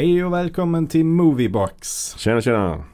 Hej och välkommen till Moviebox. Tjena tjena.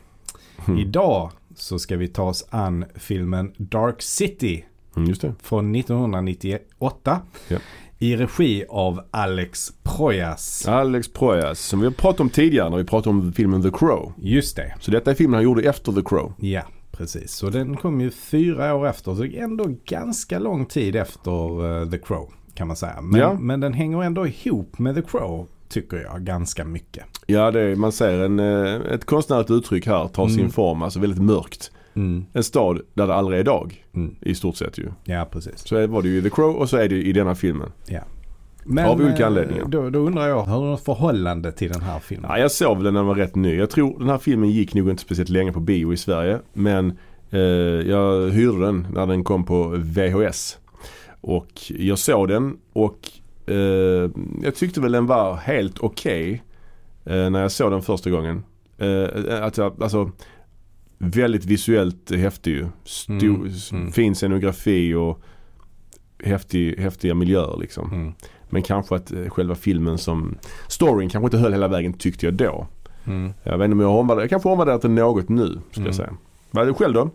Mm. Idag så ska vi ta oss an filmen Dark City Mm, just det. från 1998. Ja. I regi av Alex Proyas. Alex Proyas som vi har pratat om tidigare när vi pratade om filmen The Crow. Just det. Så detta är filmen han gjorde efter The Crow. Ja, precis. Så den kom ju fyra år efter. Så ändå ganska lång tid efter eh, The Crow kan man säga. Men, Ja. men den hänger ändå ihop med The Crow tycker jag ganska mycket. Ja, det är, man ser en, eh, ett konstnärligt uttryck här tar sin Mm. form, alltså väldigt mörkt. Mm. En stad där det aldrig är dag Mm. i stort sett ju. Ja, precis. Så var det ju i The Crow och så är det i denna filmen. Men, Av olika eh, anledningar. Då, då undrar jag, har du något förhållande till den här filmen? Ja, jag såg den när den var rätt ny. Jag tror den här filmen gick nog inte speciellt länge på bio i Sverige. Men eh, jag hyrde den när den kom på VHS. Och jag såg den och eh, jag tyckte väl den var helt okej eh, när jag såg den första gången. Eh, att jag, alltså väldigt visuellt häftig ju. Stor, Mm, mm. Fin scenografi och häftig, häftiga miljöer liksom. Mm. Men kanske att eh, själva filmen som storyn kanske inte höll hela vägen tyckte jag då. Mm. Jag vet inte om jag har omvärderat, jag kanske har omvärderat den något nu ska Mm. jag säga. Vad är det själv då?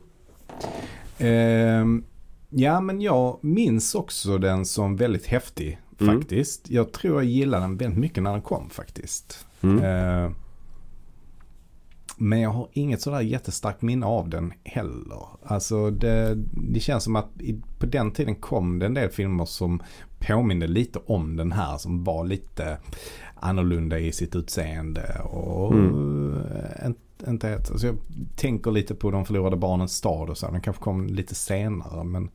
Ehm, ja, men jag minns också den som väldigt häftig Mm. faktiskt. Jag tror jag gillade den väldigt mycket när den kom faktiskt. Mm. Ehm, men jag har inget sådär jättestarkt minne av den heller. Alltså det, det känns som att i, på den tiden kom det en del filmer som påminner lite om den här. Som var lite annorlunda i sitt utseende. Och Mm. eh, inte, inte ett, alltså jag tänker lite på De förlorade barnens stad och så. Den kanske kom lite senare men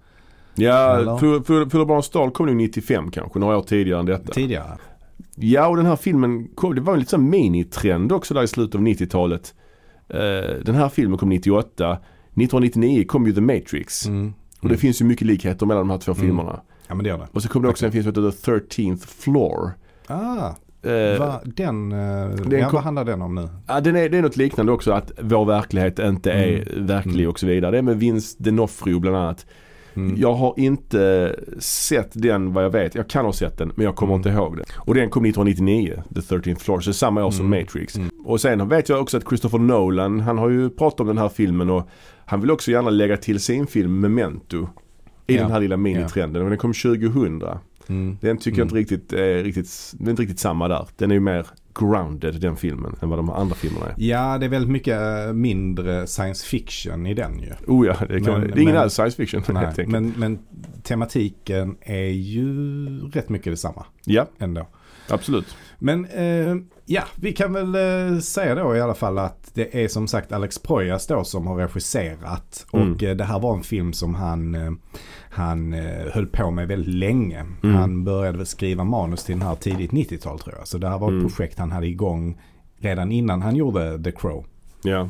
Ja, Eller? Full- Full- Fulla Barns Stad kom nog 95 kanske, några år tidigare än detta. tidigare. Ja, och den här filmen kom, det var en lite sån minitrend också där i slutet av 90-talet. Eh, den här filmen kom 98. 1999 kom ju The Matrix. Mm. Och det finns ju mycket likheter mellan de här två Mm. filmerna. Ja men det gör det. Och så kom det också en film som heter The 13th Floor. Ah, Eh, va, den, eh, den ja, kom- vad handlar den om nu? Ja, den är, det är något liknande också att vår verklighet inte är verklig Mm. och så vidare. Det är med Vince D'Onofrio bland annat. Mm. Jag har inte sett den vad jag vet. Jag kan ha sett den men jag kommer Mm. inte ihåg den. Och den kom 1999, The 13th Floor, så samma år som Mm. Matrix. Och sen vet jag också att Christopher Nolan, han har ju pratat om den här filmen och han vill också gärna lägga till sin film Memento. I Ja. den här lilla minitrenden. Och den kom 2000. Mm. Den tycker jag Mm. inte riktigt, är riktigt, den är inte riktigt samma där. Den är ju mer grounded den filmen än vad de andra filmerna är. Ja, det är väldigt mycket eh, mindre science fiction i den ju. Oh ja, det, kan Men- det är ingen men- alls science fiction Nej, helt enkelt. men, men tematiken är ju rätt mycket detsamma Ja, ändå. absolut. Men eh, ja, vi kan väl eh, säga då i alla fall att det är som sagt Alex Proyas då som har regisserat. Mm. Och eh, det här var en film som han, eh, han eh, höll på med väldigt länge. Mm. Han började skriva manus till den här tidigt 90-tal tror jag. Så det här var ett Mm. projekt han hade igång redan innan han gjorde The Crow. Ja.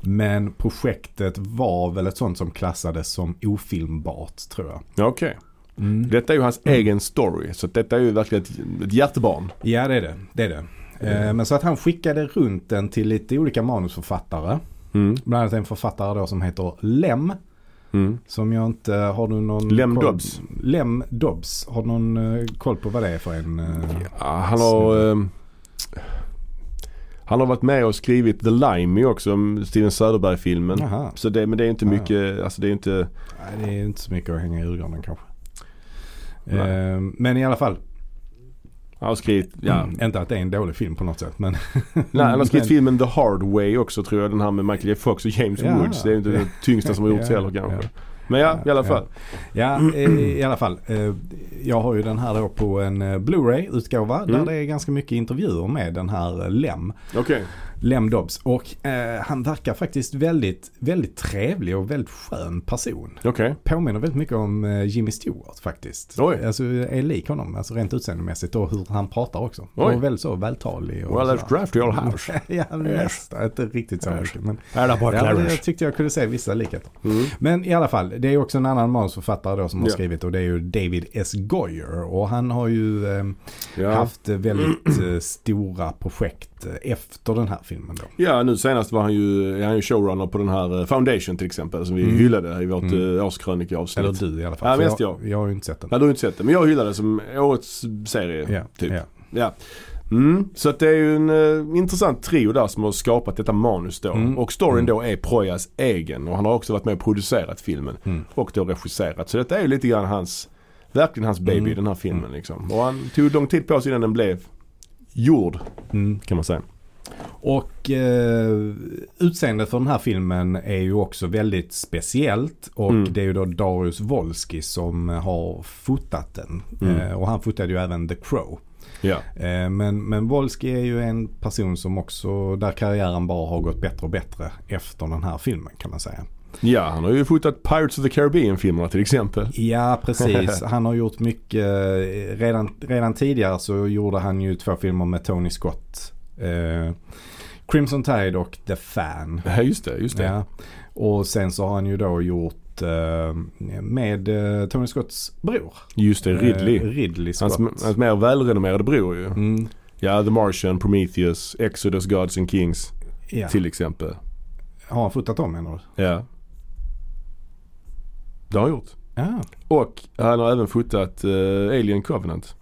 Men projektet var väl ett sånt som klassades som ofilmbart tror jag. Ja, Okej. Mm. Detta är ju hans Mm. egen story. Så detta är ju verkligen ett, ett hjärtebarn. Ja det är det. det, är det. Eh, Men så att han skickade runt den till lite olika manusförfattare. Mm. Bland annat en författare då som heter Lem. Mm. Som jag inte, har du någon Lem koll? Dobbs. Lem Dobbs. Har du någon eh, koll på vad det är för en? eh, Ja, han har... ehm, han har varit med och skrivit The Limey också, Steven Söderberg-filmen. Så det, men det är inte Ja. mycket, alltså det är inte... Nej, det är inte så mycket att hänga i julgranen kanske. Eh, Men i alla fall. Han har skrivit, ja. Mm, inte att det är en dålig film på något sätt. Men, Nej, han har skrivit men- filmen The Hard Way också tror jag. Den här med Michael J Fox och James Ja. Woods. Det är inte det tyngsta som har gjorts heller kanske. Men ja, i alla fall. Ja, eh, i alla fall. eh, Jag har ju den här då på en eh, Blu-ray-utgåva. Där Mm. det är ganska mycket intervjuer med den här eh, Lem. Okej. Lem Dobbs. Och eh, han verkar faktiskt väldigt, väldigt trevlig och väldigt skön person. Okej. Påminner väldigt mycket om eh, Jimmy Stewart faktiskt. Oj. Alltså är lik honom, alltså rent utseendemässigt och hur han pratar också. Oj. Och väldigt så vältalig. Och Well, let's draft your house. ja, nästan. Inte riktigt så mycket. Men, ja, jag tyckte jag kunde se vissa likheter. Mm. Men i alla fall, det är också en annan manusförfattare då som har Ja. skrivit och det är ju David S. Goyer. Och han har ju eh, Ja. haft väldigt eh, stora projekt eh, efter den här filmen då. ja, nu senast var han ju, är han ju showrunner på den här eh, Foundation till exempel. Som vi Mm. hyllade i vårt Mm. mm. årskrönikeavsnitt. Eller du i alla fall. Ja, mest jag, jag. jag har ju inte sett den. Ja, du har inte sett det. Men jag hyllade som årets serie. Ja, typ. ja. Ja. Mm, så att det är ju en uh, intressant trio där som har skapat detta manus då. Mm. Och storyn Mm. då är Projas egen och han har också varit med och producerat filmen. Mm. Och då regisserat. Så detta är ju lite grann hans, verkligen hans baby Mm. den här filmen liksom. Och han tog lång tid på sig innan den blev gjord Mm. kan man säga. Och eh, utseendet för den här filmen är ju också väldigt speciellt. Och Mm. det är ju då Darius Wolski som har fotat den. Mm. Eh, och han fotade ju även The Crow. Ja. Eh, men, men Wolski är ju en person som också, där karriären bara har gått bättre och bättre efter den här filmen kan man säga. Ja, han har ju fotat Pirates of the Caribbean-filmerna till exempel. Ja, precis. Han har gjort mycket. eh, Redan, redan tidigare så gjorde han ju två filmer med Tony Scott. Eh, Crimson Tide och The Fan. Ja, just det. Just det. Ja. Och sen så har han ju då gjort eh, med eh, Tony Scotts bror. Just det, Ridley. Ridley Scott. Hans, hans mer välrenommerade bror ju. Mm, Ja, The Martian, Prometheus, Exodus, Gods and Kings ja. till exempel. Har han fotat dem menar du? Ja. Det har han gjort. Ja. Och han har även fotat eh, Alien Covenant.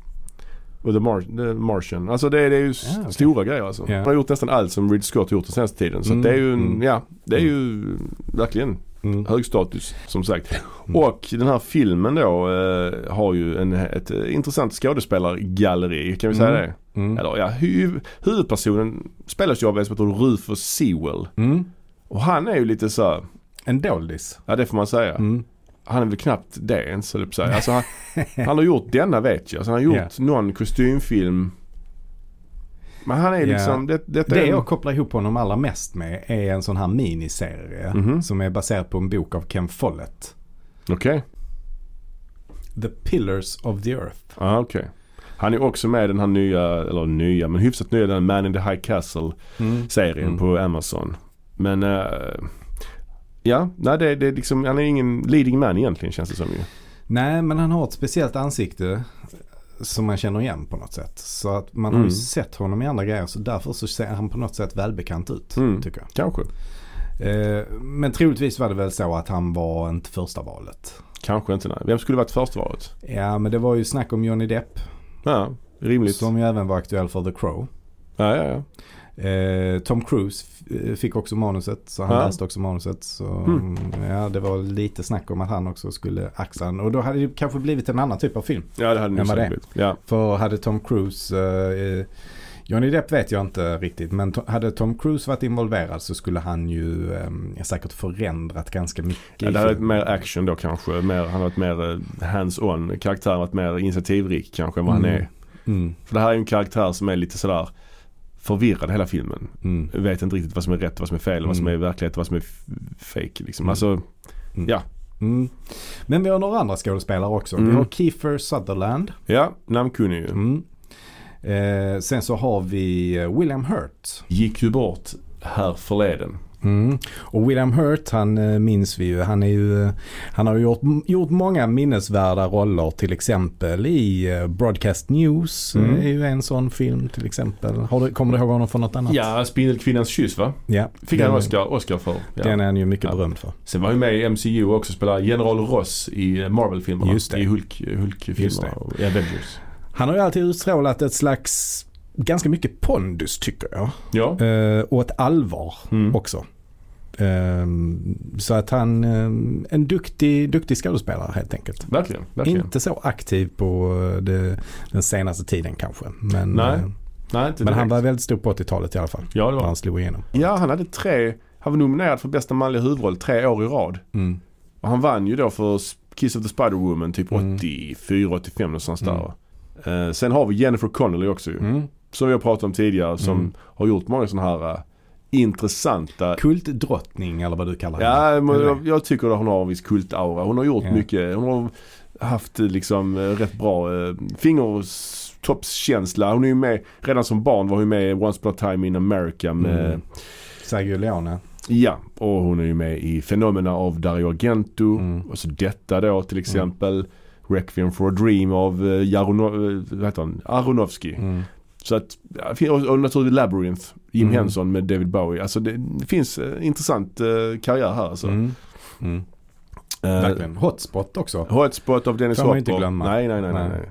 Och The, Mar- The Martian. Alltså det, är- det är ju Ja, okej. stora grejer alltså. Ja. Han har gjort nästan allt som Ridley Scott har gjort den senaste tiden. Så Mm, det är ju, mm. ja, det är ju verkligen Mm. hög status som sagt. Mm. Och den här filmen då eh, har ju en, ett eh, intressant skådespelargalleri. Kan vi säga Mm. det? Mm. Eller ja, hu- huvudpersonen spelas ju av en som heter Rufus Sewell. Mm. Och han är ju lite så här, En doldis. ja det får man säga. Mm. Han är väl knappt det ens höll jag. Alltså, han, han har gjort denna vet jag. Alltså, han har gjort Ja. någon kostymfilm. Men han är liksom, det, detta Det är jag kopplar ihop honom allra mest med är en sån här miniserie. Mhm. Som är baserad på en bok av Ken Follett. Okej, The Pillars of the Earth. ja okej. Han är också med i den här nya, eller nya, men hyfsat nya, den Man in the High Castle Mm. Mm. på Amazon. Men eh, ja, nej det, det är liksom, han är ingen leading man egentligen känns det som ju. Nej, men han har ett speciellt ansikte som man känner igen på något sätt. Så att man har Mm. ju sett honom i andra grejer så därför så ser han på något sätt välbekant ut. Mm. Tycker jag. Kanske. Eh, men troligtvis var det väl så att han var inte första valet. Kanske inte nej. Vem skulle varit första valet? Ja, men det var ju snack om Johnny Depp. Ja, rimligt. Som ju även var aktuell för The Crow. Ja, ja, ja. Eh, Tom Cruise eh, fick också manuset så han Ja. läste också manuset. Så Mm. ja, det var lite snack om att han också skulle axa den. Och då hade det kanske blivit en annan typ av film. Ja, det hade det? säkert blivit. Ja. För hade Tom Cruise, eh, eh, Johnny Depp vet jag inte riktigt, men to- hade Tom Cruise varit involverad så skulle han ju eh, säkert förändrat ganska mycket. Ja, det hade varit mer action då kanske. Mer, han har varit mer eh, hands-on. Karaktären varit mer initiativrik kanske än vad han Mm. är. Mm, För det här är en karaktär som är lite sådär förvirrad hela filmen. mm, Vet inte riktigt vad som är rätt, vad som är fel, vad som är Mm. verklighet, vad som är fake liksom. Mm. Alltså, mm. ja. Mm. Men vi har några andra skådespelare också. Vi Mm. har Kiefer Sutherland. ja, namnkunnig ju. Mm. Eh, sen så har vi eh, William Hurt. Gick ju bort här förleden. Mm. Och William Hurt han eh, minns vi ju. Han, är ju, eh, han har ju gjort, gjort många minnesvärda roller till exempel i eh, Broadcast News. Mm. är ju en sån film till exempel. Har du, kommer du ihåg honom från något annat? Ja, Spindelkvinnans kyss va? ja. Fick han Den- Oscar, Oscar för. Ja. Den är han ju mycket Ja. berömd för. Sen var han ju med i MCU också och spelade General Ross i Marvel-filmerna. Just det. I Hulk, Hulk-filmerna och Avengers. Han har ju alltid utstrålat ett slags ganska mycket pondus tycker jag. Ja. Eh, och ett allvar Mm. också. Ehm, så att han, um, en duktig, duktig skådespelare helt enkelt. Verkligen, verkligen. Inte så aktiv på eh, det, den senaste tiden kanske. Men, Nej, eh, Nej, inte men han var väldigt stor på 80-talet i alla fall. Ja, det När var han slog igenom. Ja, han hade tre, han var nominerad för bästa manliga huvudroll tre år i rad. Mm. Och han vann ju då för Kiss of the Spider-Woman typ Mm. 84, 85 någonstans Mm. där. Eh, sen har vi Jennifer Connelly också ju. Mm. Som vi har pratat om tidigare som Mm. har gjort många sådana här intressanta Kultdrottning eller vad du kallar henne. Ja, men jag, jag tycker att hon har en viss kultaura. Hon har gjort Ja. mycket. Hon har haft eh, liksom eh, rätt bra eh, fingertoppskänsla. Hon är ju med, redan som barn var hon med i Once upon a time in America med, Mm. Sergio Leone. ja, och hon är ju med i Phenomena av Dario Argento. Mm. Och så detta då till exempel. Requiem for a Dream av uh, Jarono, eh, vad heter han? Aronofsky. Mm. Så att, och, och naturligtvis Labyrinth, Jim Mm. Henson med David Bowie. Alltså det, det finns eh, intressant eh, karriär här alltså. Mm. Mm. Eh, Verkligen. Hotspot också. Hotspot av Dennis Får man Hopper. inte glömma. Nej, nej, nej, nej. Nej.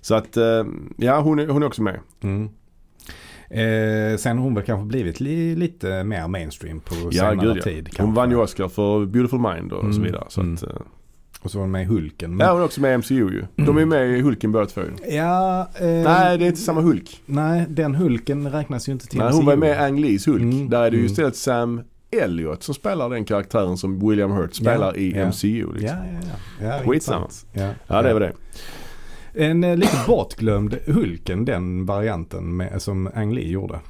Så att, eh, ja hon är, hon är också med. Mm. Eh, sen har hon väl kanske blivit li, lite mer mainstream på Ja, senare gud ja. tid. Hon kanske. vann ju Oscar för Beautiful Mind och så Mm, vidare. Så mm. att, eh, Och så var hon med i Hulken. Men, ja, hon är också med i MCU ju. De är ju med i Hulken båda två ju. ja, eh, Nej, det är inte samma Hulk. nej, den Hulken räknas ju inte till Nej, hon var MCU. med i Ang Lees Hulk. Mm, Där är det ju mm. istället Sam Elliot som spelar den karaktären som William Hurt spelar i ja. MCU. Liksom. Ja, ja, ja. ja Skitsamma. Ja, Ja, det var det. En eh, lite bortglömd Hulken, den varianten med, som Ang Lee gjorde.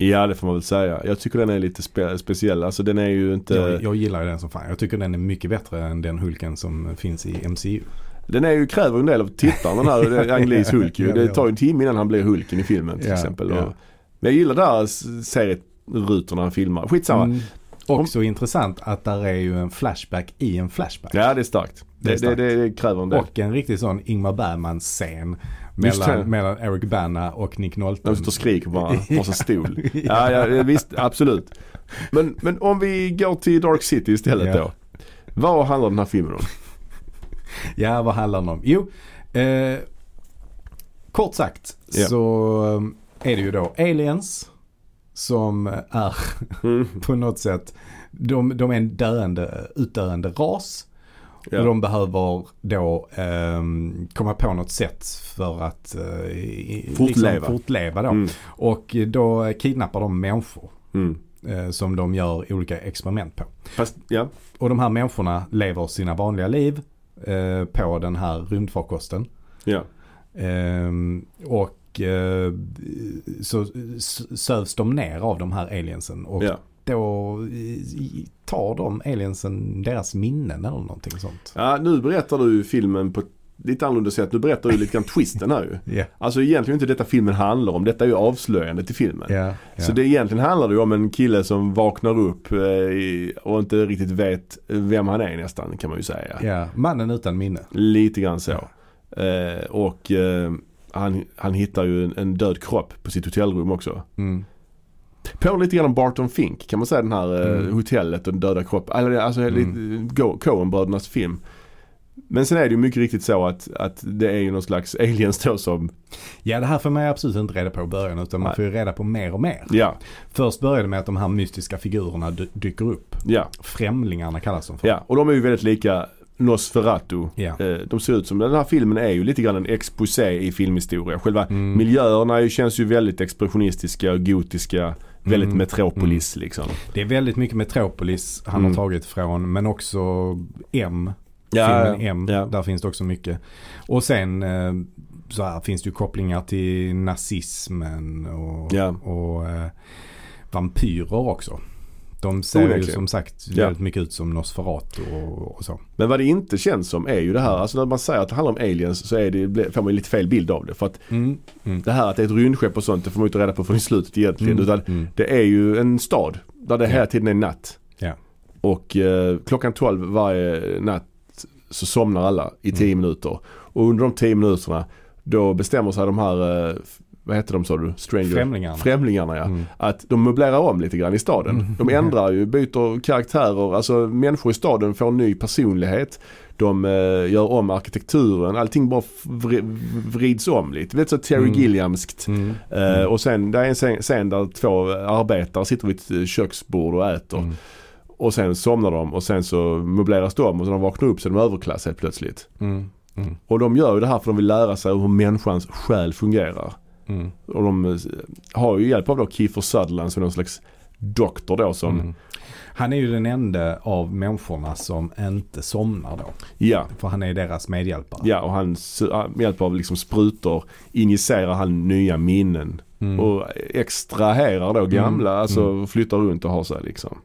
Ja, det får man väl säga. Jag tycker den är lite spe speciell. Alltså den är ju inte... Jag, jag gillar ju den som fan. Jag tycker den är mycket bättre än den Hulken som finns i MCU. Den är ju, kräver en del av tittaren den här Ang Lees Hulk ju. Det tar ju en timme innan han blir Hulken i filmen till Ja, exempel. ja. Men jag gillar där serierutorna han filmar. Skitsamma. Mm. Också intressant att där är ju en flashback i en flashback. Ja, det är starkt. Det är Det, det, starkt. det, det kräver en del. Och en riktig sån Ingmar Bergman-scen. Mellan, mellan Eric Bana och Nick Nolte. De står och skriker varandra på varsin stol. Ja, ja, visst, absolut. Men, men om vi går till Dark City istället Ja. då. Vad handlar den här filmen om? Ja, vad handlar den om? Jo, eh, kort sagt Ja. så eh, är det ju då aliens som är Mm. på något sätt, de, de är en döende, utdöende ras. Ja. Och de behöver då ehm, komma på något sätt för att eh, i- Fortleva. Liksom fortleva då. Mm. Och då kidnappar de människor Mm. eh, som de gör olika experiment på. Fast, ja. Och de här människorna lever sina vanliga liv eh, på den här rymdfarkosten. Ja. Ehm, och eh, så sövs de ner av de här aliensen. Och ja. Då tar de aliensen deras minnen eller någonting sånt. Ja, nu berättar du filmen på lite annorlunda sätt. Nu berättar du lite grann twisten här ju. Ja, Alltså egentligen inte detta filmen handlar om. Detta är ju avslöjandet till filmen. ja, ja. Så det egentligen handlar det ju om en kille som vaknar upp eh, och inte riktigt vet vem han är nästan kan man ju säga. ja, mannen utan minne. Lite grann så. Eh, och eh, han, han hittar ju en, en död kropp på sitt hotellrum också. Mm. Påminner lite grann om Barton Fink kan man säga den här eh, Mm. hotellet och den döda kroppen. Alltså Mm. Coen-brödernas film. Men sen är det ju mycket riktigt så att, att det är ju någon slags aliens då som, Ja, det här får man ju absolut inte reda på i början utan man Nej. får ju reda på mer och mer. ja, Först börjar det med att de här mystiska figurerna dy- dyker upp. ja, Främlingarna kallas de för. ja. Och de är ju väldigt lika Nosferatu. Ja. Eh, de ser ut som, den här filmen är ju lite grann en exposé i filmhistoria. Själva Mm. miljöerna känns ju väldigt expressionistiska och gotiska. Väldigt Mm. metropolis liksom. Det är väldigt mycket Metropolis han Mm. har tagit från men också M. Ja, filmen M. ja. Där finns det också mycket. Och sen eh, så här finns det ju kopplingar till nazismen och, Ja. och eh, vampyrer också. De ser ju Onekligen. som sagt Ja. väldigt mycket ut som Nosferatu och, och så. Men vad det inte känns som är ju det här, alltså när man säger att det handlar om aliens så är det, får man ju lite fel bild av det. För att Mm. Mm. det här att det är ett rymdskepp och sånt, det får man ju inte reda på i slutet egentligen. Mm. Utan Mm. det är ju en stad där det hela tiden är natt. Ja. Och eh, klockan 12 varje natt så somnar alla i 10 Mm. minuter. Och under de 10 minuterna då bestämmer sig de här, eh, vad heter de sa du? Stranger? Främlingarna. Främlingarna ja. Mm. Att de möblerar om lite grann i staden. Mm. De ändrar ju, byter karaktärer. Alltså människor i staden får en ny personlighet. De eh, gör om arkitekturen. Allting bara vri- vrids om lite. Vet så Terry Mm. Gilliamskt. Mm. Eh, och sen, det är en scen, scen där två arbetare sitter vid ett eh, köksbord och äter. Mm. Och sen somnar de och sen så möbleras de och så när de vaknar upp så är de överklass helt plötsligt. Och de gör ju det här för de vill lära sig hur människans själ fungerar. Mm. Och de eh, har ju hjälp av då Kiefer Sutherland som någon slags doktor då som, Mm. Han är ju den enda av människorna som inte somnar då. ja, För han är deras medhjälpare. ja och han med hjälp av liksom sprutor injicerar han nya minnen. Mm. Och extraherar då gamla, Mm. alltså Mm. flyttar runt och har sig liksom.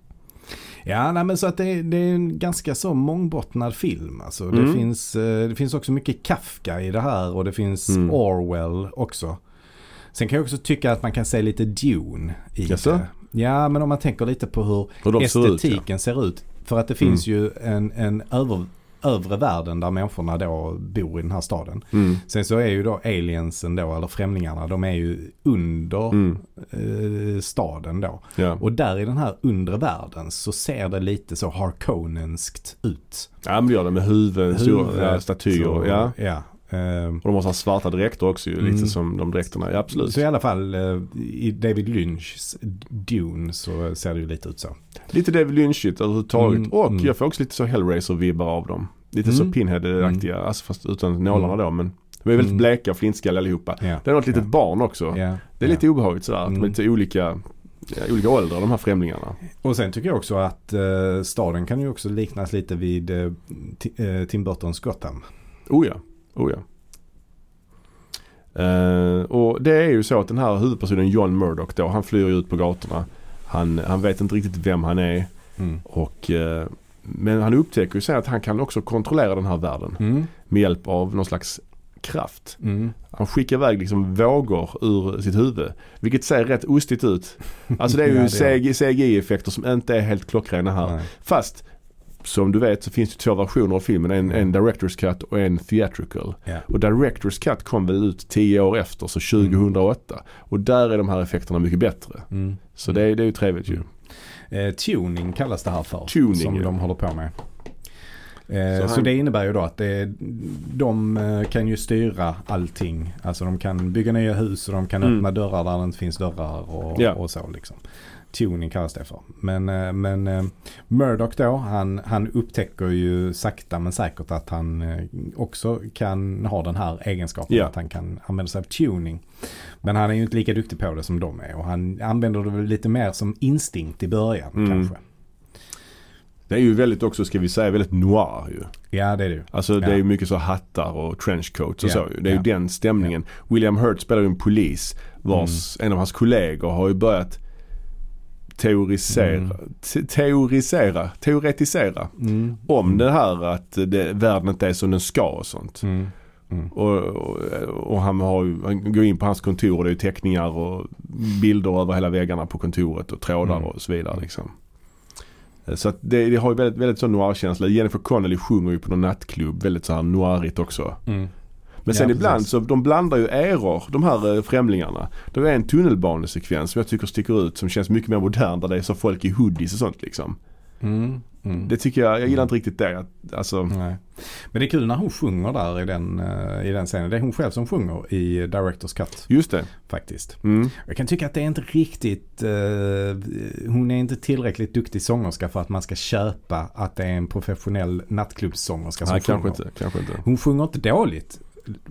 Ja, nej, men så att det, det är en ganska så mångbottnad film. Alltså, det, Mm. finns, eh, det finns också mycket Kafka i det här och det finns Mm. Orwell också. Sen kan jag också tycka att man kan se lite Dune i Jaså? det. Ja, men om man tänker lite på hur Hur de ser ut ja. estetiken ser ut. För att det Mm. finns ju en, en över, övre världen där människorna då bor i den här staden. Mm. Sen så är ju då aliensen då, eller främlingarna, de är ju under Mm. eh, staden då. Ja. Och där i den här undre världen så ser det lite så Harkonnenskt ut. ja men det gör det med huvuden, stora Huvudet ja, statyer. och- Ja. ja. Eh, Och de har så här svarta dräkter också ju, Mm. lite som de dräkterna. Ja, absolut. Så i alla fall eh, i David Lynchs Dune så ser det ju lite ut så. Lite David Lynchigt överhuvudtaget. Mm, och mm. jag får också lite så Hellraiser-vibbar av dem. Lite Mm. så Pinhead-aktiga, alltså fast utan nålarna Mm. då. Men de är väldigt Mm. bleka och flintskalliga allihopa. Ja. Det är något litet Ja. barn också. Ja. Det är lite obehagligt sådär. Att de är Mm. lite olika, ja, olika åldrar de här främlingarna. Och sen tycker jag också att eh, staden kan ju också liknas lite vid eh, eh, Tim Burtons Gotham. Oh ja, oh ja. Eh, och det är ju så att den här huvudpersonen John Murdoch då, han flyr ju ut på gatorna. Han, han vet inte riktigt vem han är. Mm. Och, eh, men han upptäcker ju sen att han kan också kontrollera den här världen. Mm. Med hjälp av någon slags kraft. Mm. Han skickar iväg liksom vågor ur sitt huvud. Vilket ser rätt ostigt ut. Alltså det är ju Ja, CGI-effekter som inte är helt klockrena här. Nej. Fast som du vet så finns det två versioner av filmen. En, en Director's Cut och en Theatrical. Ja. Och Director's Cut kom väl ut 10 år efter, så 2008. Och där är de här effekterna mycket bättre. Mm. Så det, är- det är ju trevligt ju. Eh, tuning kallas det här för. Tuning, som ja. de håller på med. Eh, Så så, han- det innebär ju då att det, de eh, kan ju styra allting. Alltså de kan bygga nya hus och de kan Mm. öppna dörrar där det inte finns dörrar och, Ja. och så liksom. Tuning kallas det för. Men, eh, men eh, Murdoch då, han, han upptäcker ju sakta men säkert att han eh, också kan ha den här egenskapen. Ja. Att han kan använda sig av tuning. Men han är ju inte lika duktig på det som de är. Och han använder det väl lite mer som instinkt i början Mm. kanske. Det är ju väldigt också, ska vi säga, väldigt noir ju. Ja det är det ju. Alltså det Ja. är ju mycket så hattar och trenchcoats och Ja, så ju. Det är ja. ju den stämningen. William Hurt spelar ju en polis vars, Mm. en av hans kollegor har ju börjat teorisera, Mm. te- teorisera, teoretisera Mm. om det här att det, världen inte är som den ska och sånt. Mm. Mm. Och, och, och han, har ju, han går in på hans kontor och det är teckningar och bilder över hela väggarna på kontoret och trådar Mm. och så vidare liksom. Så att det, det har ju väldigt, väldigt sån noir-känsla. Jennifer Connelly sjunger ju på någon nattklubb. Väldigt så här noirigt också. Men sen Ja, ibland precis. så de blandar ju eror, de här eh, främlingarna. Det är en tunnelbanesekvens som jag tycker sticker ut som känns mycket mer modern där det är så folk i hoodies och sånt liksom. Mm. Mm. Det tycker jag, jag gillar inte riktigt det. Alltså, Nej. Men det är kul när hon sjunger där i den, eh, i den scenen. Det är hon själv som sjunger i Directors Cut just det. faktiskt. Mm. Jag kan tycka att det är inte riktigt, eh, hon är inte tillräckligt duktig sångerska för att man ska köpa att det är en professionell nattklubbssångerska som Nej, sjunger. kanske inte. Kanske inte. Hon sjunger inte dåligt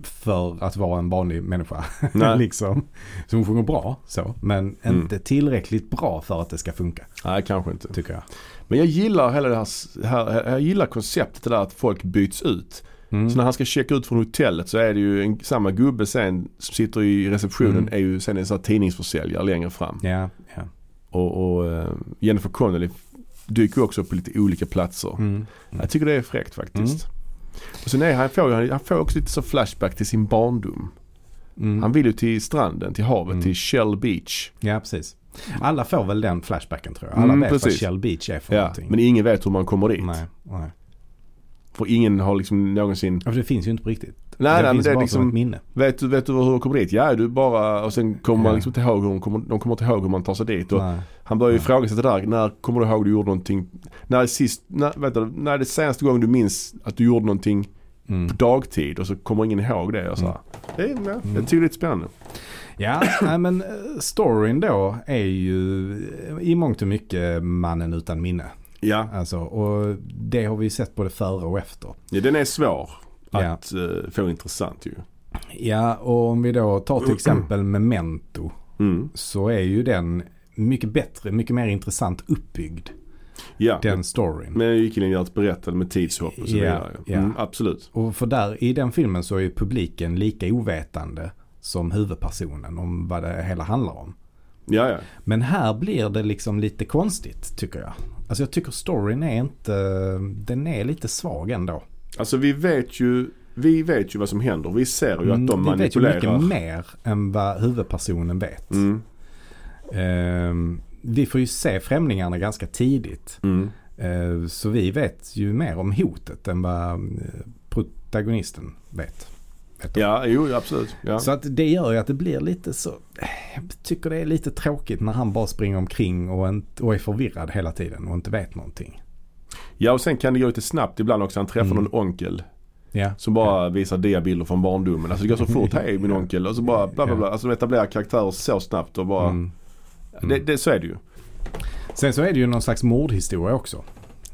för att vara en vanlig människa. Liksom. Så hon sjunger bra så. Men Mm. inte tillräckligt bra för att det ska funka. Nej, kanske inte. Tycker jag. Men jag gillar hela det här, här jag gillar konceptet det där att folk byts ut. Mm. Så när han ska checka ut från hotellet så är det ju en, samma gubbe sen som sitter i receptionen Mm. är ju sen en sån här tidningsförsäljare längre fram. Ja, ja. Och, och eh, Jennifer Connelly dyker också på lite olika platser. Mm. Mm. Jag tycker det är fräckt faktiskt. Och sen är han, får, ju- han får också lite så flashback till sin barndom. Mm. Han vill ju till stranden, till havet, Mm. till Shell Beach. Ja, precis. Alla får väl den flashbacken tror jag. Alla Mm, vet vad precis. Shell Beach är för Ja, någonting. men ingen vet hur man kommer dit. Nej, nej. För ingen har liksom någonsin Ja, för det finns ju inte på riktigt. Nej, det nej men det är liksom ett minne. Vet du, vet du hur de kommer dit? Ja, du bara och sen kommer man Ja. liksom inte ihåg hur de kommer, de kommer inte ihåg hur man tar sig dit. Och Nej. han börjar ju Nej. ifrågasätta där. När kommer du ihåg du gjorde någonting? När är sist, när, du, när är det senaste gången du minns att du gjorde någonting Mm. på dagtid och så kommer ingen ihåg det och så här. Det är, ja, Jag Mm. tycker det är lite spännande. Ja, nej, men eh, storyn då är ju i mångt och mycket mannen utan minne. Ja, Alltså, och det har vi sett både före och efter. ja den är svår Ja. att eh, få intressant ju. Ja, och om vi då tar till exempel Memento Mm. så är ju den mycket bättre, mycket mer intressant uppbyggd. Ja, Den storyn. men Gycklinggärds berättade med tidshopp och så Ja, vidare. ja. Mm, absolut. Och för där i den filmen så är publiken lika ovetande som huvudpersonen om vad det hela handlar om. Ja, ja. Men här blir det liksom lite konstigt tycker jag. Alltså jag tycker storyn är inte, den är lite svag ändå. Alltså vi vet ju vi vet ju vad som händer. Vi ser ju att de Mm, Vi vet ju manipulerar. mycket mer än vad huvudpersonen vet. Mm, Ehm, vi får ju se främlingarna ganska tidigt. mm. Ehm, så vi vet ju mer om hotet än vad eh, protagonisten vet. De. Ja, jo absolut. Ja. Så att det gör ju att det blir lite så. Jag tycker det är lite tråkigt när han bara springer omkring och, inte, och är förvirrad hela tiden och inte vet någonting. ja och sen kan det gå lite snabbt ibland också. Han träffar Mm. någon onkel. Ja. Som bara visar diabilder från barndomen. Alltså det går så fort. Hej min onkel. Och så bara bla bla bla. Alltså de etablerar karaktärer så snabbt och bara. Mm. Det, det, så är det ju. Sen så är det ju någon slags mordhistoria också.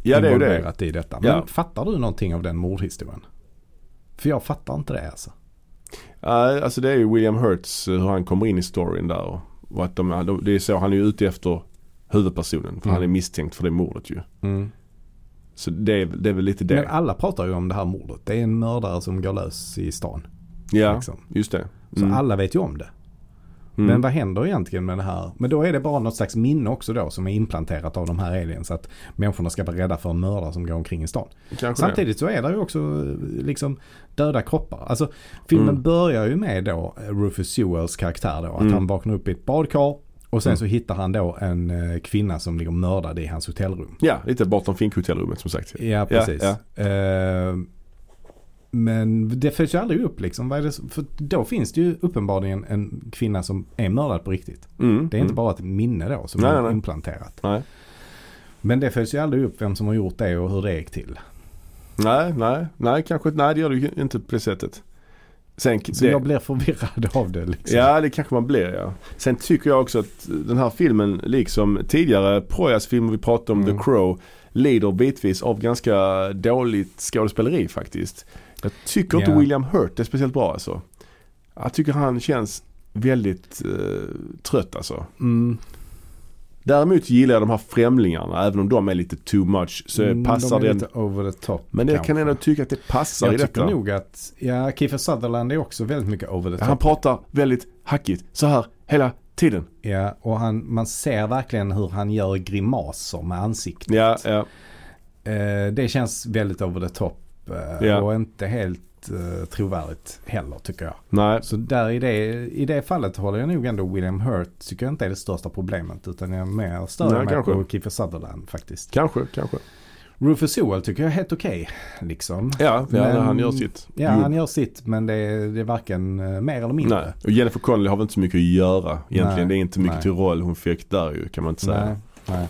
Ja det är ju det. i detta. Men Ja. fattar du någonting av den mordhistorien? För jag fattar inte det alltså. Ja, alltså det är ju William Hurts eh, hur han kommer in i storyn där. Och, och att de, de, det är så han är ju ute efter huvudpersonen. För Mm. han är misstänkt för det mordet ju. Mm. Så det är, det är väl lite det. Men alla pratar ju om det här mordet. Det är en mördare som går lös i stan. ja, Liksom. just det. Så Mm. alla vet ju om det. Mm. Men vad händer egentligen med det här? Men då är det bara något slags minne också då som är implanterat av de här aliens. Att människorna ska vara rädda för en mördare som går omkring i stan. Kanske det. Samtidigt så är det ju också eh, liksom döda kroppar. Alltså filmen Mm. börjar ju med då Rufus Sewells karaktär då. Att Mm. han vaknar upp i ett badkar. Och sen Mm. så hittar han då en eh, kvinna som ligger mördad i hans hotellrum. Ja, lite bortom Fink-hotellrummet som sagt. Ja, precis. ja. Eh, men det följs ju aldrig upp liksom. För då finns det ju uppenbarligen en kvinna som är mördad på riktigt. Mm. Det är inte mm. bara ett minne då som Nej, är nej, implanterat. Nej. Men det följs ju aldrig upp vem som har gjort det och hur det gick till. nej, nej, nej, kanske nej det gör ju inte på det sättet. Sen, Så det, jag blir förvirrad av det liksom. Ja, det kanske man blir ja. Sen tycker jag också att den här filmen, liksom tidigare Projas filmer vi pratade om, Mm. The Crow, lider bitvis av ganska dåligt skådespeleri faktiskt. Jag tycker inte Ja. William Hurt är speciellt bra alltså. Jag tycker han känns väldigt eh, trött alltså. Mm, Däremot gillar jag de här främlingarna, även om de är lite too much. Så mm, passar de är den. lite over the top. Men jag kan ändå tycka att det passar Jag i tycker detta. nog att, ja, Kiefer Sutherland är också väldigt mycket over the top. Han pratar väldigt hackigt så här hela tiden. Ja, och han, man ser verkligen hur han gör grimaser med ansiktet. Ja, ja. Eh, det känns väldigt over the top Ja. och inte helt eh, trovärdigt heller tycker jag. Nej, Så där i det, i det fallet håller jag nog ändå William Hurt tycker jag inte är det största problemet utan jag är mer större kanske. på Kiefer Sutherland faktiskt. kanske, kanske. Rufus Sewell tycker jag är helt okej liksom. Ja, ja Men- han gör sitt. Ja, jobb. han gör sitt men det är, det är varken eh, mer eller mindre. Nej, och Jennifer Connelly har väl inte så mycket att göra egentligen. Nej, det är inte mycket nej. till roll hon fick där ju kan man inte säga. Nej, nej.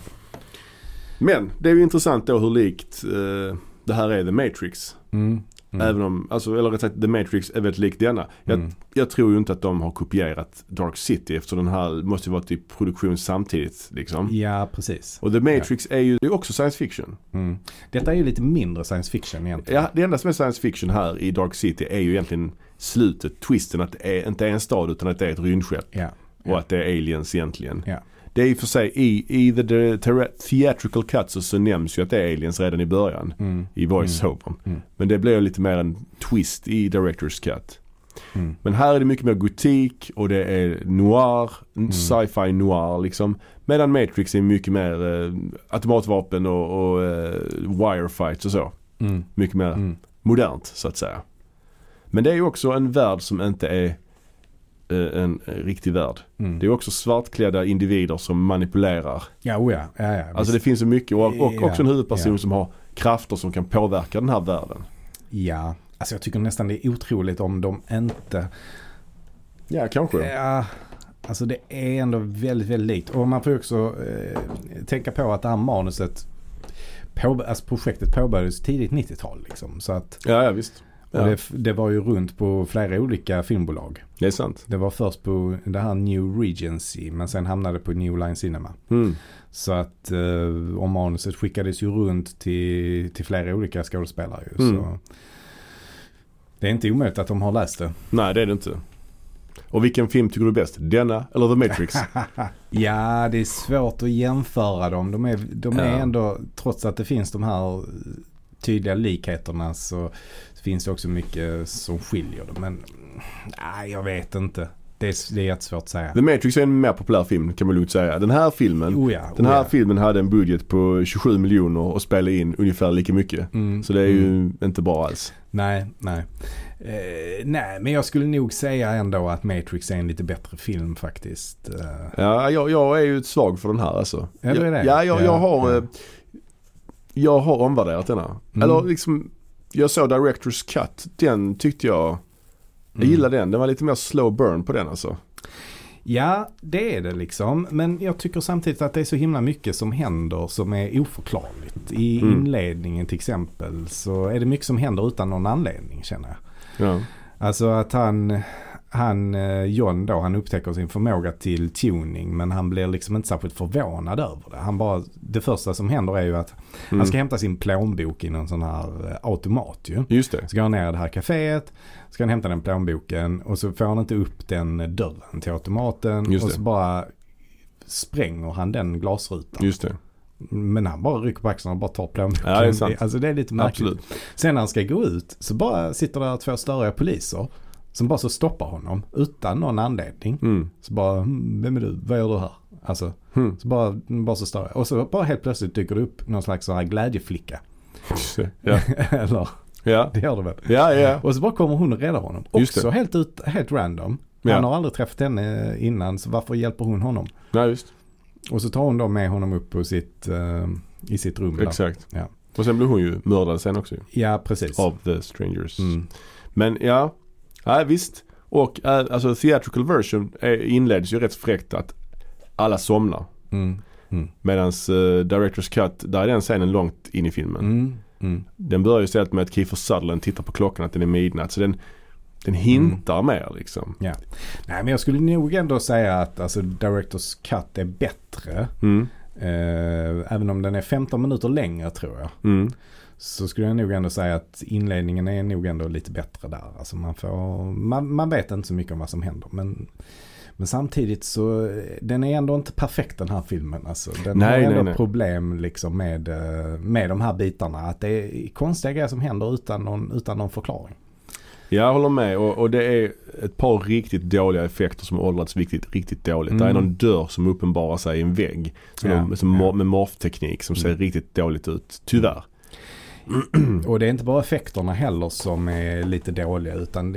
Men det är ju intressant då hur likt eh, det här är The Matrix. Mm. Mm. Även om, alltså, eller rätt sagt The Matrix är väldigt lik denna. Jag, Mm. jag tror ju inte att de har kopierat Dark City eftersom den här måste ju vara i produktion samtidigt liksom. Ja, precis. Och The Matrix är ju är också science fiction. Mm. Detta är ju lite mindre science fiction egentligen. Ja, det enda som är science fiction här i Dark City är ju egentligen slutet, twisten att det är, inte är en stad utan att det är ett rymdskepp. Ja. Och att det är aliens egentligen. Ja. Det är i och för sig i, i the, the ter- theatrical cut så, så nämns ju att det är aliens redan i början. Mm. I voice-overn. Mm. Men det blir lite mer en twist i director's cut. Mm. Men här är det mycket mer gotik och det är noir, Mm. sci-fi noir liksom. Medan Matrix är mycket mer eh, automatvapen och, och eh, wirefights och så. Mm. Mycket mer Mm. modernt så att säga. Men det är ju också en värld som inte är en eh, riktig värld. Mm. Det är också svartklädda individer som manipulerar. Ja, oh ja. ja, ja Alltså det finns så mycket och, och Ja, också en huvudperson ja. som har krafter som kan påverka den här världen. ja. Alltså jag tycker nästan det är otroligt om de inte... Ja, kanske. Ja, alltså det är ändå väldigt, väldigt likt. Och man får också eh, tänka på att det här manuset, på, alltså projektet påbörjades tidigt 90-tal liksom. Så att, Ja, ja visst. Ja, det, det var ju runt på flera olika filmbolag. det är sant. Det var först på det här New Regency men sen hamnade det på New Line Cinema. Mm. Så att eh, och manuset skickades ju runt till, till flera olika skådespelare ju. Mm. Så det är inte omöjligt att de har läst det. Nej, det är det inte. Och vilken film tycker du är bäst? Denna eller The Matrix? Ja, det är svårt att jämföra dem. De är, de är Ja. ändå, trots att det finns de här tydliga likheterna så finns det också mycket som skiljer dem. Men nej, jag vet inte. Det är, det är jättesvårt att säga. The Matrix är en mer populär film kan man lugnt säga. Den här filmen, Oh ja, den oh här ja. filmen hade en budget på 27 miljoner och spelade in ungefär lika mycket. Mm, Så det är ju mm. inte bra alls. Nej, nej. Eh, nej, men jag skulle nog säga ändå att Matrix är en lite bättre film faktiskt. Eh, Ja, jag, jag är ju svag för den här alltså. Ja, du är jag, det? Ja, jag, Ja, jag har eh, Jag har omvärderat denna. Mm. Eller liksom Jag såg Directors Cut. Den tyckte jag Jag mm. gillade den. Den var lite mer slow burn på den alltså. Ja, det är det liksom. Men jag tycker samtidigt att det är så himla mycket som händer som är oförklarligt. I Mm. inledningen till exempel så är det mycket som händer utan någon anledning känner jag. Ja. Alltså att han, han eh, John då, han upptäcker sin förmåga till tuning men han blir liksom inte särskilt förvånad över det. Han bara, det första som händer är ju att Mm. han ska hämta sin plånbok i någon sån här eh, automat ju. Just det. Så går han ner i det här kaféet, ska han hämta den plånboken och så får han inte upp den dörren till automaten Just och det. så bara spränger han den glasrutan. Just det. Men han bara rycker på axlarna och bara tar plånboken. Ja, det är sant. Alltså det är lite märkligt. Absolut. Sen när han ska gå ut så bara sitter där två störiga poliser som bara så stoppar honom utan någon anledning. Mm. Så bara, "Hmm, vem är du? Vad gör du här? Alltså, Mm. så bara, bara så störiga. Och så bara helt plötsligt dyker det upp någon slags sån här glädjeflicka. Ja. Eller, Ja. det gör det väl? Ja, ja. Och så bara kommer hon och räddar honom. Just Också det. helt, ut, helt random. Ja. Han har aldrig träffat henne innan så varför hjälper hon honom? Ja, just. Och så tar hon då med honom upp på sitt, eh, i sitt rum. Exakt. Ja. Och sen blev hon ju mördad sen också. Ja, precis. Av the strangers. Mm. Men ja, ja visst. Och äh, alltså theatrical version är, inleds ju rätt fräckt att alla somnar. Mm. Mm. Medans uh, Directors Cut, där är den scenen långt in i filmen. Mm. Mm. Den börjar ju istället med att Kiefer Sutherland tittar på klockan att den är midnatt. Så den, den hintar mer liksom. Nej men jag skulle nog ändå säga att alltså, Directors Cut är bättre. Mm. Eh, även om den är 15 minuter längre tror jag. Mm. Så skulle jag nog ändå säga att inledningen är nog ändå lite bättre där. Alltså man, får, man, man vet inte så mycket om vad som händer. Men, men samtidigt så den är ändå inte perfekt den här filmen. Alltså, den Nej, har ändå nej, problem liksom med, eh, med de här bitarna. Att det är konstiga grejer som händer utan någon, utan någon förklaring. Jag håller med och, och det är ett par riktigt dåliga effekter som åldrats riktigt, riktigt dåligt. Mm. Det är någon dörr som uppenbarar sig i en vägg. Som Ja, de, som ja. Med morfteknik som ser Mm. riktigt dåligt ut. Tyvärr. Och det är inte bara effekterna heller som är lite dåliga utan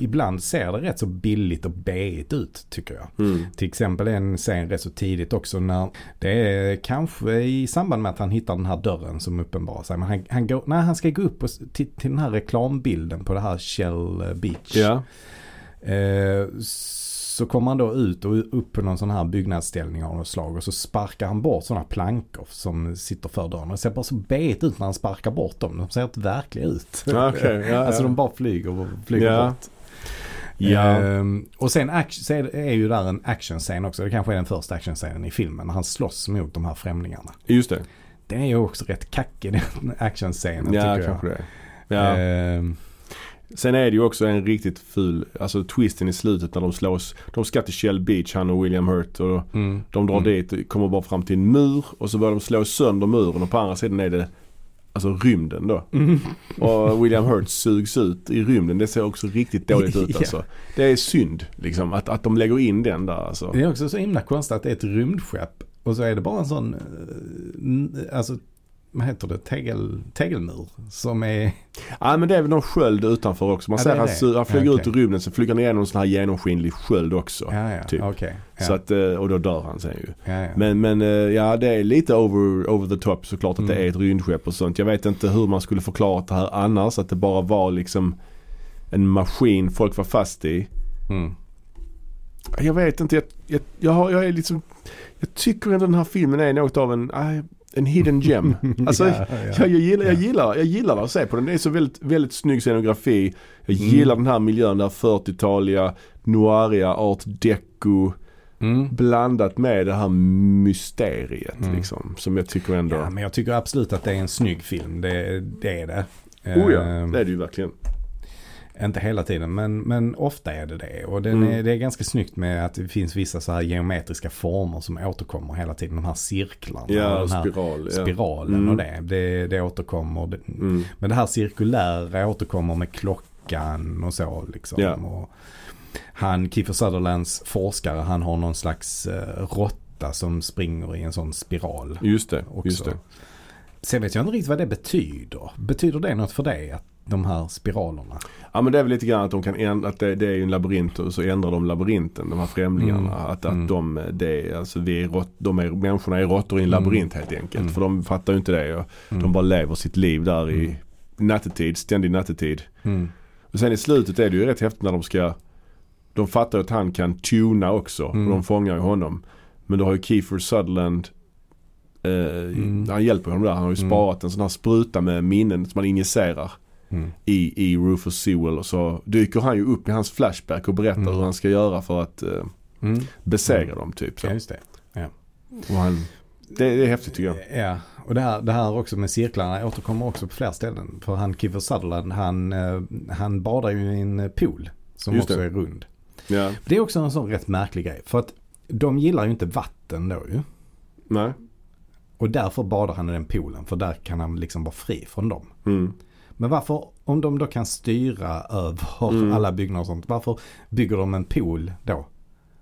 ibland ser det rätt så billigt och B-igt ut tycker jag. Mm. Till exempel en scen rätt så tidigt också när det är kanske i samband med att han hittar den här dörren som uppenbarar sig. Men han, han, går, när han ska gå upp och, till, till den här reklambilden på det här Shell Beach. Ja. Eh, så kommer han då ut och upp på någon sån här byggnadsställning av något slag och så sparkar han bort sådana plankor som sitter för dörren. Det ser bara så bet ut när han sparkar bort dem. De ser inte verkliga ut. Ja, okej. Ja, alltså ja. de bara flyger och flyger Ja. bort. Ja. Ehm, och sen är, är ju där en actionscen också. Det kanske är den första actionscenen i filmen. När han slåss mot de här främlingarna. Just det. Den är ju också rätt kackig den actionscenen Ja, tycker kanske jag. det. Ja. Ehm, Sen är det ju också en riktigt ful, alltså twisten i slutet när de slås. De ska till Shell Beach, han och William Hurt. Och mm, de drar mm. dit kommer bara fram till en mur. Och så börjar de slå sönder muren och på andra sidan är det alltså rymden då. Mm. Och William Hurt sugs ut i rymden. Det ser också riktigt dåligt ut alltså. Det är synd liksom att, att de lägger in den där alltså. Det är också så himla konstigt att det är ett rymdskepp och så är det bara en sån, eh, alltså vad heter det, tegel, tegelmur som är, Ja men det är väl någon sköld utanför också. Man Ja, ser det är han, det. flyger Ja, ut ur rymden så flyger han igenom en sån här genomskinlig sköld också. ja Typ. Ja, Så att, eh, och då dör han sen ju. Men, men eh, ja det är lite over, over the top såklart att det Mm. är ett rymdskepp och sånt. Jag vet inte hur man skulle förklara det här annars. Att det bara var liksom en maskin folk var fast i. Mm. Jag vet inte. Jag, jag, jag, har, jag är liksom Jag tycker ändå den här filmen är något av en, ah, en hidden gem. Alltså, Ja, ja. Jag, jag, gillar, jag, Ja. gillar, jag gillar att se på den. Det är så väldigt, väldigt snygg scenografi. Jag Mm. gillar den här miljön där 40-taliga, noiriga, art deco Mm. blandat med det här mysteriet Mm. liksom. Som jag tycker ändå. Ja, men jag tycker absolut att det är en snygg film. Det, det är det. oh ja, Ehm, det är det ju verkligen. Inte hela tiden men, men ofta är det det. Och den Mm. är, det är ganska snyggt med att det finns vissa så här geometriska former som återkommer hela tiden. De här cirklarna Ja, och den här spiral. Ja. spiralen Mm. och det. det. Det återkommer. Mm. Men det här cirkulära återkommer med klockan och så liksom. Ja. Och han, Kiefer Sutherlands forskare, han har någon slags eh, råtta som springer i en sån spiral. Just det, Också. just det. Sen vet jag inte riktigt vad det betyder. Betyder det något för dig? Att de här spiralerna? Ja men det är väl lite grann att de kan ändra, att det, det är ju en labyrint och så ändrar de labyrinten, de här främlingarna. Mm. Att, att Mm. de, det är, alltså vi är rått, de är, människorna är råttor i en Mm. labyrint helt enkelt. Mm. För de fattar ju inte det. Och Mm. De bara lever sitt liv där i Mm. nattetid, ständig nattetid. Mm. Och sen i slutet är det ju rätt häftigt när de ska de fattar att han kan tuna också. Mm. Och de fångar ju honom. Men då har ju Kiefer Sutherland eh, Mm. Han hjälper honom där. Han har ju Mm. sparat en sån här spruta med minnen som man injicerar Mm. i, i Rufus Sewell. Och så dyker han ju upp i hans flashback och berättar Mm. hur han ska göra för att eh, Mm. besegra Mm. dem typ. Så. Ja, just det. Och han, det, det är häftigt tycker jag. Ja, och det här, det här också med cirklarna återkommer också på flera ställen. För han Kiefer Sutherland, han, eh, han badar ju i en pool som Just också det. är rund. Ja. Det är också en sån rätt märklig grej. För att de gillar ju inte vatten då ju. Nej. Och därför badar han i den poolen. För där kan han liksom vara fri från dem. Mm. Men varför, om de då kan styra över Mm. alla byggnader och sånt. Varför bygger de en pool då?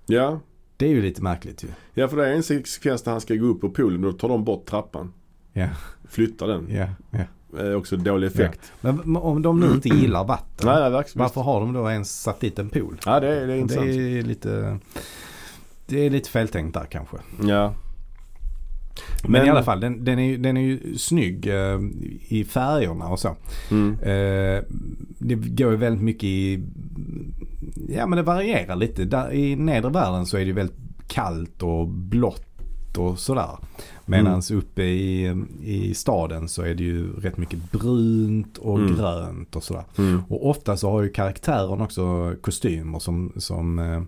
Ja. Det är ju lite märkligt ju. ja, för det är en sekvens där han ska gå upp på poolen och då tar de bort trappan. Ja, Flyttar den. ja, ja. Det är också dålig effekt. Men om de nu inte gillar vatten. Nej, nej. Varför har de då ens satt dit en pool? Ja, det är, det är Det intressant. är lite, det är lite feltänkt där kanske. Ja. Men, i alla fall, den, den, är, den är ju snygg eh, i färgerna och så. Mm. Eh, det går ju väldigt mycket i, ja men det varierar lite. Där, I nedre världen så är det ju väldigt kallt och blått och sådär. Medan uppe i, i staden så är det ju rätt mycket brunt och Mm. grönt och sådär. Mm. Och ofta så har ju karaktären också kostymer som, som eh,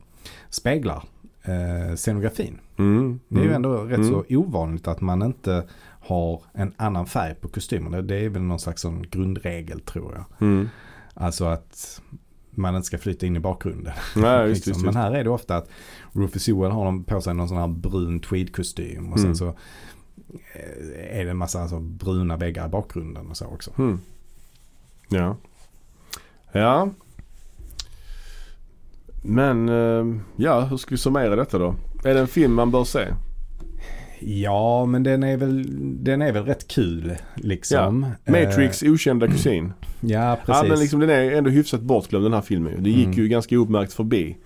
speglar eh, scenografin. Mm. Det är ju Mm. ändå rätt Mm. så ovanligt att man inte har en annan färg på kostymerna. Det är väl någon slags sån grundregel tror jag. Mm. Alltså att man inte ska flytta in i bakgrunden. Nej, just, liksom. just, Men just. här är det ofta att Rufus Sewell har på sig någon sån här brun tweedkostym och sen Mm. så eh, är det en massa alltså, bruna väggar i bakgrunden och så också. Ja. Ja. Men eh, ja, hur ska vi summera detta då? Är det en film man bör se? Ja, men den är väl, den är väl rätt kul liksom. Matrix okända mm. kusin. Eh, ja, precis. Ja men liksom den är ändå hyfsat bortglömd den här filmen. Det gick Mm. ju ganska opmärkt förbi.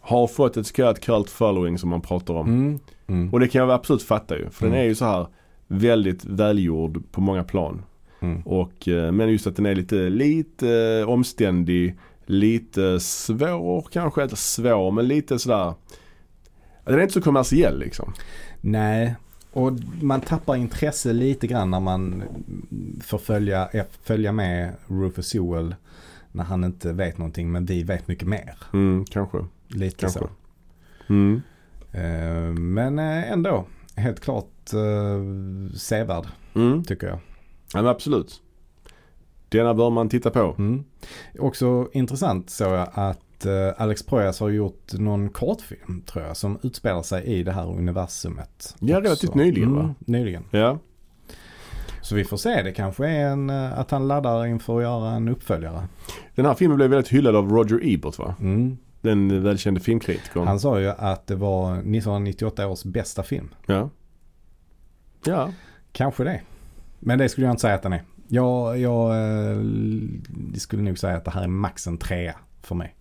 Har fått ett så kallat cult following som man pratar om. Mm. Mm. Och det kan jag absolut fatta ju. För Mm. den är ju så här väldigt välgjord på många plan. Mm. Och, eh, men just att den är lite, lite eh, omständig, lite svår kanske, inte svår men lite sådär. Den är inte så kommersiell liksom. Nej, och man tappar intresse lite grann när man får följa, eh, följa med Rufus Sewell när han inte vet någonting men vi vet mycket mer. Mm, kanske. Lite Kanske. så. Mm. Eh, Men eh, ändå, helt klart sevärd Mm. tycker jag. Ja men absolut. Denna bör man titta på. Mm. Också intressant så jag att eh, Alex Proyas har gjort någon kortfilm tror jag som utspelar sig i det här universumet. Ja, relativt nyligen, mm, va? Nyligen. Ja. Så vi får se, det kanske är en, eh, att han laddar inför att göra en uppföljare. Den här filmen blev väldigt hyllad av Roger Ebert va? Mm. Den välkände filmkritikern. Han sa ju att det var 1998 års bästa film. Ja. Ja. Kanske det. Men det skulle jag inte säga att den är. Jag, jag eh, skulle nog säga att det här är max en trea för mig.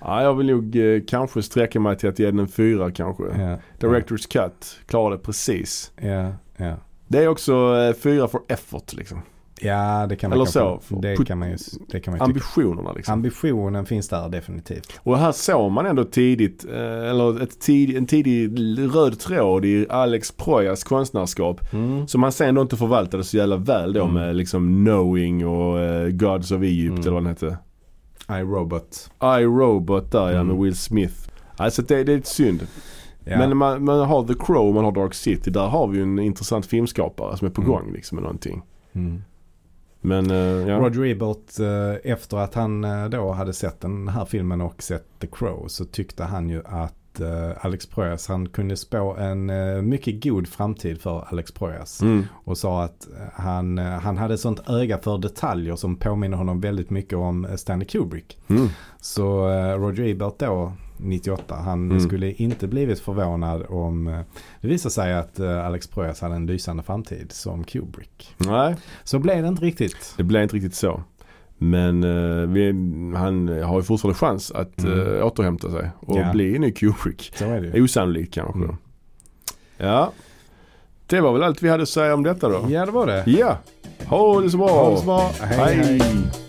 ja. Jag vill nog eh, kanske sträcka mig till att ge den en fyra kanske. Ja, Director's Cut klarade precis. ja, ja. Det är också eh, fyra for effort liksom. Ja det kan man Eller så, det kan man ju, det kan man ju. Ambitionerna liksom. Ambitionen finns där definitivt. Och här såg man ändå tidigt, eh, eller ett tid, en tidig röd tråd i Alex Proyas konstnärskap. Mm. Som han sen då inte förvaltade så jävla väl då Mm. med liksom Knowing och eh, Gods of Egypt Mm. eller vad den hette. I, Robot. I, Robot där ja Mm. med Will Smith. Alltså det, det är ett synd. Ja. Men man, man har The Crow, man har Dark City. Där har vi ju en intressant filmskapare som är på Mm. gång liksom med någonting. Men eh, ja. Roger Ebert, eh, efter att han eh, då hade sett den här filmen och sett The Crow så tyckte han ju att Alex Proyas, han kunde spå en mycket god framtid för Alex Proyas. Mm. Och sa att han, han hade sånt öga för detaljer som påminner honom väldigt mycket om Stanley Kubrick. Mm. Så Roger Ebert då, 98, han Mm. skulle inte blivit förvånad om eh, det visade sig att eh, Alex Proyas hade en lysande framtid som Kubrick. Nej, Så blev det inte riktigt. det blev inte riktigt så. Men eh, vi, han har ju fortfarande chans att Mm. eh, återhämta sig och Ja. bli en ny Kubrick. Så är det. Osannolikt kanske. Mm. Ja. Det var väl allt vi hade att säga om detta då. Ja, det var det. Ja. Ha det så bra. Ha det så bra. hej. hej. hej.